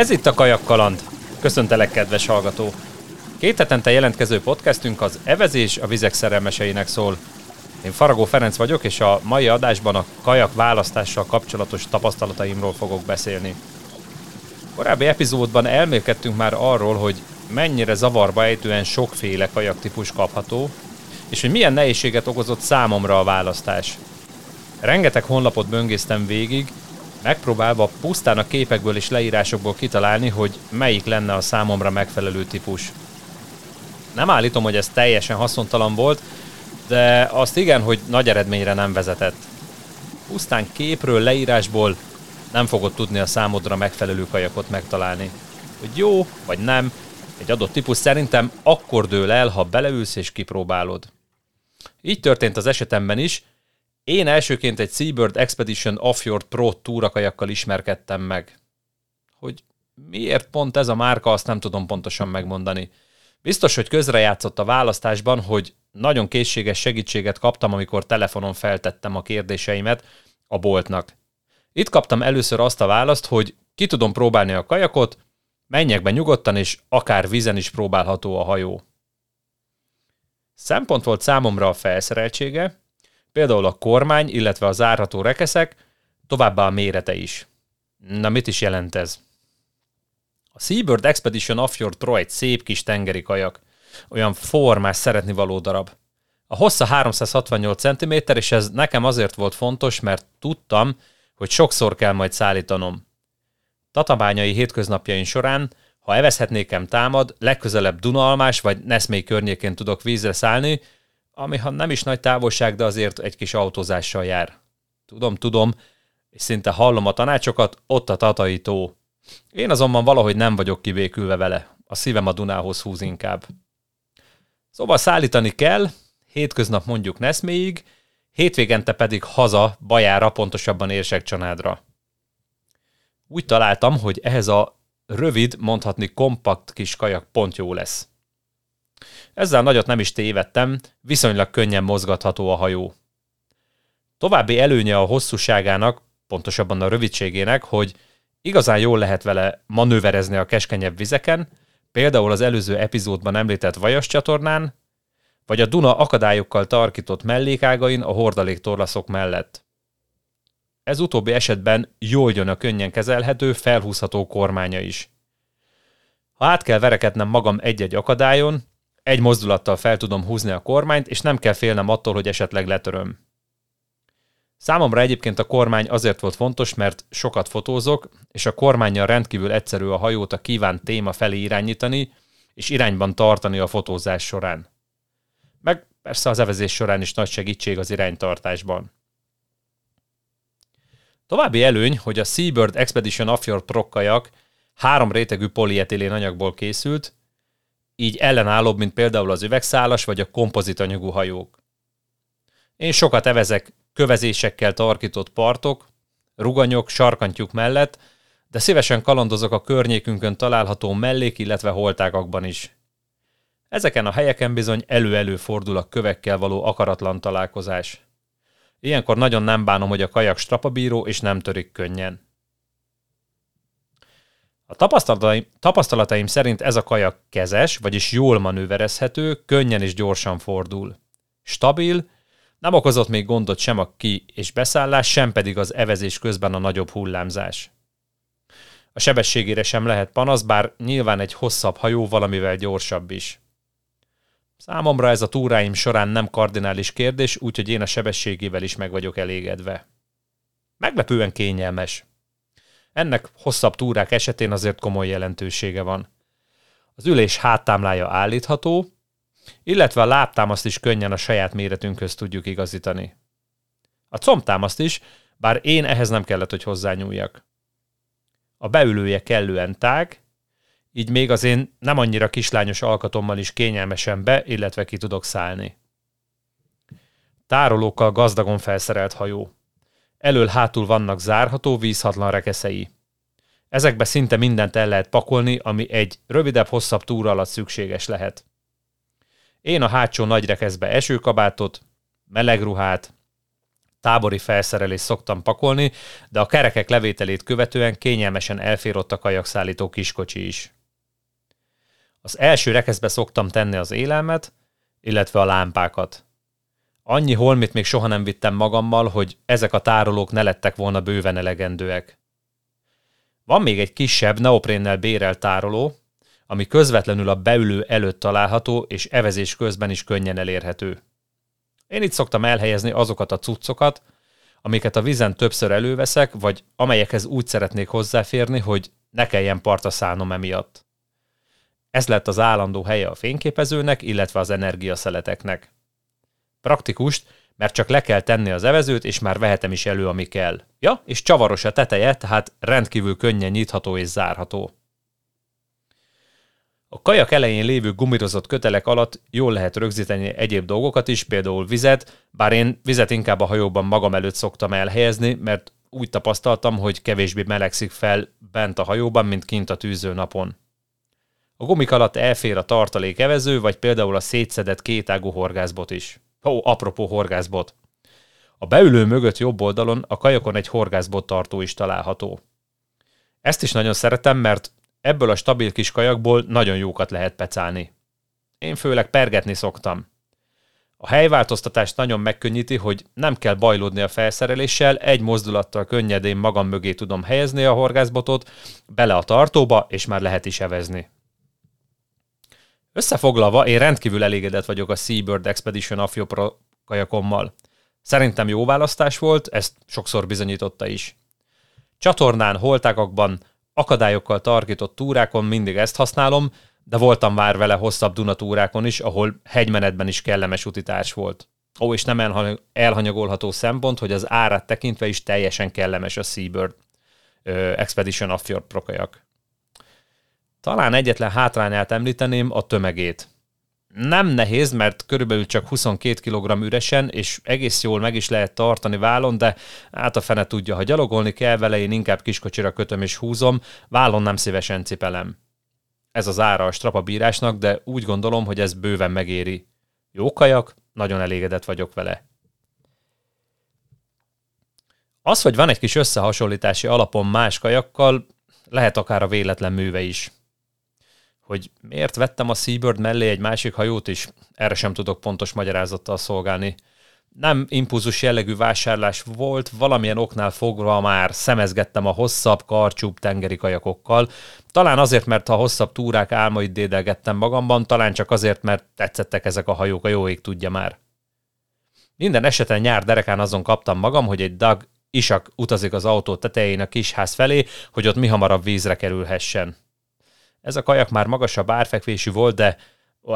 Ez itt a Kajak Kaland. Köszöntelek, kedves hallgató! Két hetente jelentkező podcastünk az Evezés a vizek szerelmeseinek szól. Én Faragó Ferenc vagyok, és a mai adásban a kajak választással kapcsolatos tapasztalataimról fogok beszélni. Korábbi epizódban elmélkedtünk már arról, hogy mennyire zavarba ejtően sokféle kajaktípus kapható, és hogy milyen nehézséget okozott számomra a választás. Rengeteg honlapot böngésztem végig, megpróbálva pusztán a képekből és leírásokból kitalálni, hogy melyik lenne a számomra megfelelő típus. Nem állítom, hogy ez teljesen haszontalan volt, de azt igen, hogy nagy eredményre nem vezetett. Pusztán képről, leírásból nem fogod tudni a számodra megfelelő kajakot megtalálni. Hogy jó vagy nem, egy adott típus szerintem akkor dől el, ha beleülsz és kipróbálod. Így történt az esetemben is, én elsőként egy Seabird Expedition Offjord Pro túrakajakkal ismerkedtem meg. Hogy miért pont ez a márka, azt nem tudom pontosan megmondani. Biztos, hogy közrejátszott a választásban, hogy nagyon készséges segítséget kaptam, amikor telefonon feltettem a kérdéseimet a boltnak. Itt kaptam először azt a választ, hogy ki tudom próbálni a kajakot, menjek be nyugodtan, és akár vízen is próbálható a hajó. Szempont volt számomra a felszereltsége, például a kormány, illetve a zárható rekeszek, továbbá a mérete is. Na mit is jelent ez? A Seabird Expedition Offshore Pro egy szép kis tengeri kajak, olyan formás, szeretni való darab. A hossza 368 cm, és ez nekem azért volt fontos, mert tudtam, hogy sokszor kell majd szállítanom. Tatabányai hétköznapjain során, ha evezhetnékem támad, legközelebb Dunalmás vagy Neszmély környékén tudok vízre szállni, ami ha nem is nagy távolság, de azért egy kis autózással jár. Tudom, tudom, és szinte hallom a tanácsokat, ott a Tatai tó. Én azonban valahogy nem vagyok kivékülve vele. A szívem a Dunához húz inkább. Szóval szállítani kell, hétköznap mondjuk Neszméig, hétvégente pedig haza, Bajára, pontosabban Érsekcsanádra. Úgy találtam, hogy ehhez a rövid, mondhatni kompakt kis kajak pont jó lesz. Ezzel nagyot nem is tévedtem, viszonylag könnyen mozgatható a hajó. További előnye a hosszúságának, pontosabban a rövidségének, hogy igazán jól lehet vele manőverezni a keskenyebb vizeken, például az előző epizódban említett Vajas csatornán, vagy a Duna akadályokkal tarkított mellékágain a hordaléktorlaszok mellett. Ez utóbbi esetben jól jön a könnyen kezelhető, felhúzható kormánya is. Ha át kell verekednem magam egy-egy akadályon, egy mozdulattal fel tudom húzni a kormányt, és nem kell félnem attól, hogy esetleg letöröm. Számomra egyébként a kormány azért volt fontos, mert sokat fotózok, és a kormányjal rendkívül egyszerű a hajót a kívánt téma felé irányítani, és irányban tartani a fotózás során. Meg persze az evezés során is nagy segítség az iránytartásban. További előny, hogy a Seabird Expedition Offshore Pro kajak három rétegű polietilén anyagból készült, így ellenállóbb, mint például az üvegszálas vagy a kompozitanyagú hajók. Én sokat evezek kövezésekkel tarkított partok, ruganyok, sarkantyúk mellett, de szívesen kalandozok a környékünkön található mellék, illetve holtágakban is. Ezeken a helyeken bizony elő-elő fordul a kövekkel való akaratlan találkozás. Ilyenkor nagyon nem bánom, hogy a kajak strapabíró és nem törik könnyen. A tapasztalataim, tapasztalataim szerint ez a kajak kezes, vagyis jól manőverezhető, könnyen és gyorsan fordul. Stabil, nem okozott még gondot sem a ki- és beszállás, sem pedig az evezés közben a nagyobb hullámzás. A sebességére sem lehet panasz, bár nyilván egy hosszabb hajó valamivel gyorsabb is. Számomra ez a túráim során nem kardinális kérdés, úgyhogy én a sebességével is meg vagyok elégedve. Meglepően kényelmes. Ennek hosszabb túrák esetén azért komoly jelentősége van. Az ülés háttámlája állítható, illetve a lábtámaszt is könnyen a saját méretünkhöz tudjuk igazítani. A combtámaszt is, bár én ehhez nem kellett, hogy hozzányúljak. A beülője kellően tág, így még az én nem annyira kislányos alkatommal is kényelmesen be, illetve ki tudok szállni. Tárolókkal gazdagon felszerelt hajó. Elől-hátul vannak zárható, vízhatlan rekeszei. Ezekbe szinte mindent el lehet pakolni, ami egy rövidebb-hosszabb túra alatt szükséges lehet. Én a hátsó nagy rekeszbe esőkabátot, melegruhát, tábori felszerelést szoktam pakolni, de a kerekek levételét követően kényelmesen elfér ott a kajakszállító kiskocsi is. Az első rekeszbe szoktam tenni az élelmet, illetve a lámpákat. Annyi holmit még soha nem vittem magammal, hogy ezek a tárolók ne lettek volna bőven elegendőek. Van még egy kisebb neoprénnel bérelt tároló, ami közvetlenül a beülő előtt található, és evezés közben is könnyen elérhető. Én itt szoktam elhelyezni azokat a cuccokat, amiket a vizen többször előveszek, vagy amelyekhez úgy szeretnék hozzáférni, hogy ne kelljen partra szállnom emiatt. Ez lett az állandó helye a fényképezőnek, illetve az energiaszeleteknek. Praktikust, mert csak le kell tenni az evezőt, és már vehetem is elő, ami kell. Ja, és csavaros a teteje, tehát rendkívül könnyen nyitható és zárható. A kajak elején lévő gumírozott kötelek alatt jól lehet rögzíteni egyéb dolgokat is, például vizet, bár én vizet inkább a hajóban magam előtt szoktam elhelyezni, mert úgy tapasztaltam, hogy kevésbé melegszik fel bent a hajóban, mint kint a tűző napon. A gumik alatt elfér a tartalék evező, vagy például a szétszedett kétágú horgászbot is. Ó, apropó horgászbot. A beülő mögött jobb oldalon a kajakon egy horgászbot tartó is található. Ezt is nagyon szeretem, mert ebből a stabil kis kajakból nagyon jókat lehet pecálni. Én főleg pergetni szoktam. A helyváltoztatást nagyon megkönnyíti, hogy nem kell bajlódni a felszereléssel, egy mozdulattal könnyedén magam mögé tudom helyezni a horgászbotot, bele a tartóba, és már lehet is evezni. Összefoglalva, én rendkívül elégedett vagyok a Seabird Expedition Afio Pro kajakommal. Szerintem jó választás volt, ezt sokszor bizonyította is. Csatornán, holtákakban, akadályokkal tarkított túrákon mindig ezt használom, de voltam már vele hosszabb Dunatúrákon is, ahol hegymenetben is kellemes utitárs volt. Ó, és nem elhanyagolható szempont, hogy az árát tekintve is teljesen kellemes a Seabird Expedition Offjord prokajak. Talán egyetlen hátrányát említeném a tömegét. Nem nehéz, mert körülbelül csak 22 kg üresen, és egész jól meg is lehet tartani vállon, de át a fene tudja, ha gyalogolni kell vele, én inkább kiskocsira kötöm és húzom, vállon nem szívesen cipelem. Ez az ára a strapabírásnak, de úgy gondolom, hogy ez bőven megéri. Jó kajak, nagyon elégedett vagyok vele. Az, hogy van egy kis összehasonlítási alapon más kajakkal, lehet akár a véletlen műve is hogy miért vettem a Seabird mellé egy másik hajót is, erre sem tudok pontos magyarázattal szolgálni. Nem impulzus jellegű vásárlás volt, valamilyen oknál fogva már szemezgettem a hosszabb, karcsúbb tengeri kajakokkal. Talán azért, mert a hosszabb túrák álmait dédelgettem magamban, talán csak azért, mert tetszettek ezek a hajók, a jó ég tudja már. Minden esetben nyár derekán azon kaptam magam, hogy egy Dag isak utazik az autó tetején a kisház felé, hogy ott mi hamarabb vízre kerülhessen. Ez a kajak már magasabb árfekvésű volt, de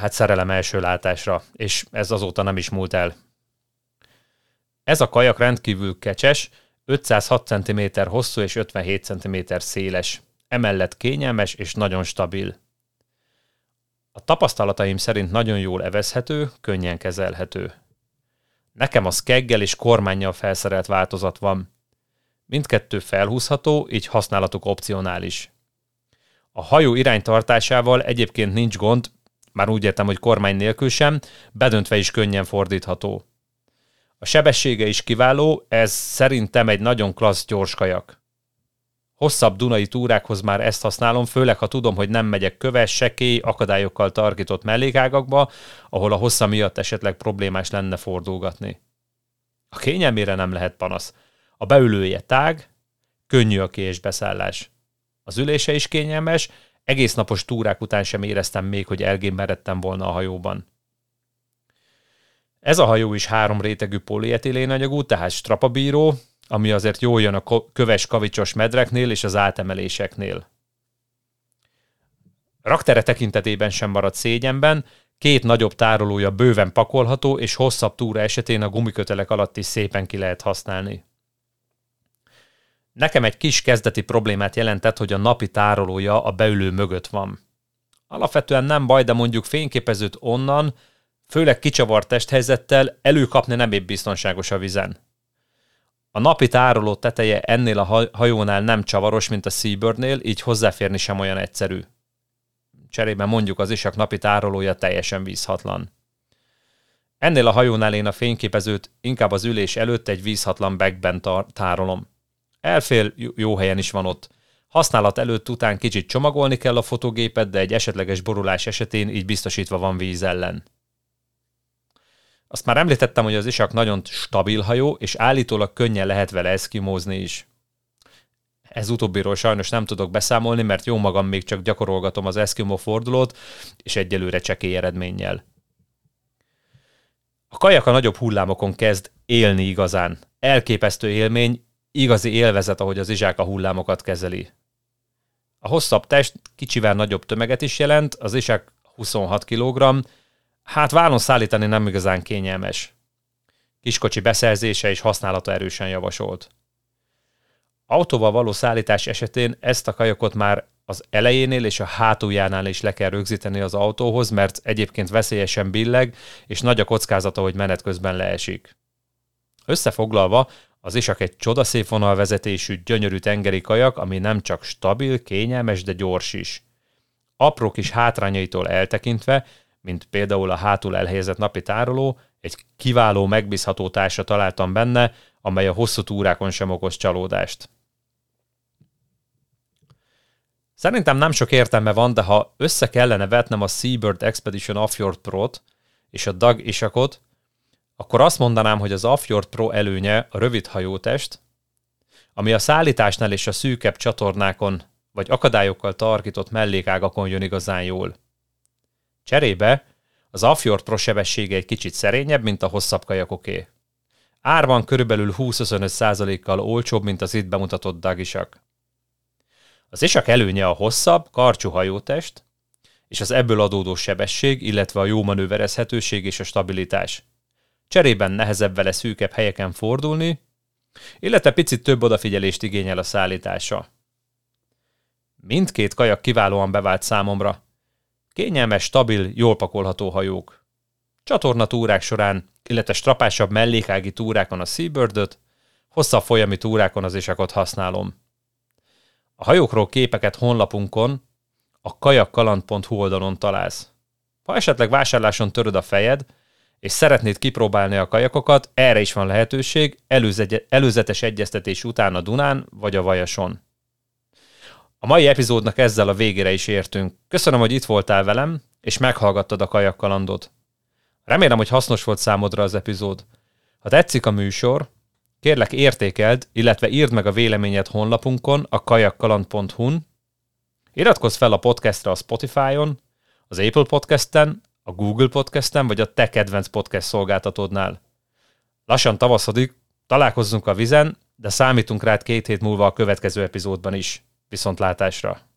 hát szerelem első látásra, és ez azóta nem is múlt el. Ez a kajak rendkívül kecses, 506 cm hosszú és 57 cm széles, emellett kényelmes és nagyon stabil. A tapasztalataim szerint nagyon jól evezhető, könnyen kezelhető. Nekem a skeggel és kormányjal felszerelt változat van. Mindkettő felhúzható, így használatuk opcionális. A hajó iránytartásával egyébként nincs gond, már úgy értem, hogy kormány nélkül sem, bedöntve is könnyen fordítható. A sebessége is kiváló, ez szerintem egy nagyon klassz gyors kajak. Hosszabb Dunai túrákhoz már ezt használom, főleg ha tudom, hogy nem megyek köves, sekély, akadályokkal tarkított mellékágakba, ahol a hossza miatt esetleg problémás lenne fordulgatni. A kényelmére nem lehet panasz. A beülője tág, könnyű a késbeszállás. Az ülése is kényelmes, egész napos túrák után sem éreztem még, hogy elgémberedtem volna a hajóban. Ez a hajó is három rétegű polietilén tehát strapabíró, ami azért jól jön a köves kavicsos medreknél és az átemeléseknél. Raktere tekintetében sem maradt szégyenben, két nagyobb tárolója bőven pakolható, és hosszabb túra esetén a gumikötelek alatt is szépen ki lehet használni. Nekem egy kis kezdeti problémát jelentett, hogy a napi tárolója a beülő mögött van. Alapvetően nem baj, de mondjuk fényképezőt onnan, főleg kicsavart testhelyzettel előkapni nem épp biztonságos a vizen. A napi tároló teteje ennél a hajónál nem csavaros, mint a Seabirdnél, így hozzáférni sem olyan egyszerű. Cserében mondjuk az isak napi tárolója teljesen vízhatlan. Ennél a hajónál én a fényképezőt inkább az ülés előtt egy vízhatlan tar- tárolom. Elfél, jó helyen is van ott. Használat előtt után kicsit csomagolni kell a fotógépet, de egy esetleges borulás esetén így biztosítva van víz ellen. Azt már említettem, hogy az isak nagyon stabil hajó, és állítólag könnyen lehet vele eszkimózni is. Ez utóbbiról sajnos nem tudok beszámolni, mert jó magam még csak gyakorolgatom az eszkimó fordulót, és egyelőre csekély eredménnyel. A kajak a nagyobb hullámokon kezd élni igazán. Elképesztő élmény, igazi élvezet, ahogy az izsák a hullámokat kezeli. A hosszabb test kicsivel nagyobb tömeget is jelent, az izsák 26 kg, hát vállon szállítani nem igazán kényelmes. Kiskocsi beszerzése és használata erősen javasolt. Autóval való szállítás esetén ezt a kajakot már az elejénél és a hátuljánál is le kell rögzíteni az autóhoz, mert egyébként veszélyesen billeg, és nagy a kockázata, hogy menet közben leesik. Összefoglalva, az Isak egy csodaszép vonalvezetésű, gyönyörű tengeri kajak, ami nem csak stabil, kényelmes, de gyors is. Apró kis hátrányaitól eltekintve, mint például a hátul elhelyezett napi tároló, egy kiváló, megbízható társa találtam benne, amely a hosszú túrákon sem okoz csalódást. Szerintem nem sok értelme van, de ha össze kellene vetnem a Seabird Expedition Offjord Pro-t és a Dag Isakot, akkor azt mondanám, hogy az Offjord Pro előnye a rövid hajótest, ami a szállításnál és a szűkebb csatornákon vagy akadályokkal tarkított mellékágakon jön igazán jól. Cserébe az Offjord Pro sebessége egy kicsit szerényebb, mint a hosszabb kajakoké. Árban körülbelül 20-25%-kal olcsóbb, mint az itt bemutatott dagisak. Az isak előnye a hosszabb, karcsú hajótest, és az ebből adódó sebesség, illetve a jó manőverezhetőség és a stabilitás. Cserében nehezebb vele szűkebb helyeken fordulni, illetve picit több odafigyelést igényel a szállítása. Mindkét kajak kiválóan bevált számomra. Kényelmes, stabil, jól pakolható hajók. Csatorna túrák során, illetve strapásabb mellékági túrákon a Seabird-öt, hosszabb folyami túrákon az isakot használom. A hajókról képeket honlapunkon, a kajakkaland.hu oldalon találsz. Ha esetleg vásárláson töröd a fejed, és szeretnéd kipróbálni a kajakokat, erre is van lehetőség, előzetes egyeztetés után a Dunán vagy a Vajason. A mai epizódnak ezzel a végére is értünk. Köszönöm, hogy itt voltál velem, és meghallgattad a kajakkalandot. Remélem, hogy hasznos volt számodra az epizód. Ha tetszik a műsor, kérlek értékeld, illetve írd meg a véleményed honlapunkon, a kajakkaland.hu-n, iratkozz fel a podcastra a Spotify-on, az Apple Podcast-en, a Google Podcast-en, vagy a te kedvenc podcast szolgáltatódnál. Lassan tavaszodik, találkozzunk a vizen, de számítunk rád két hét múlva a következő epizódban is. Viszontlátásra!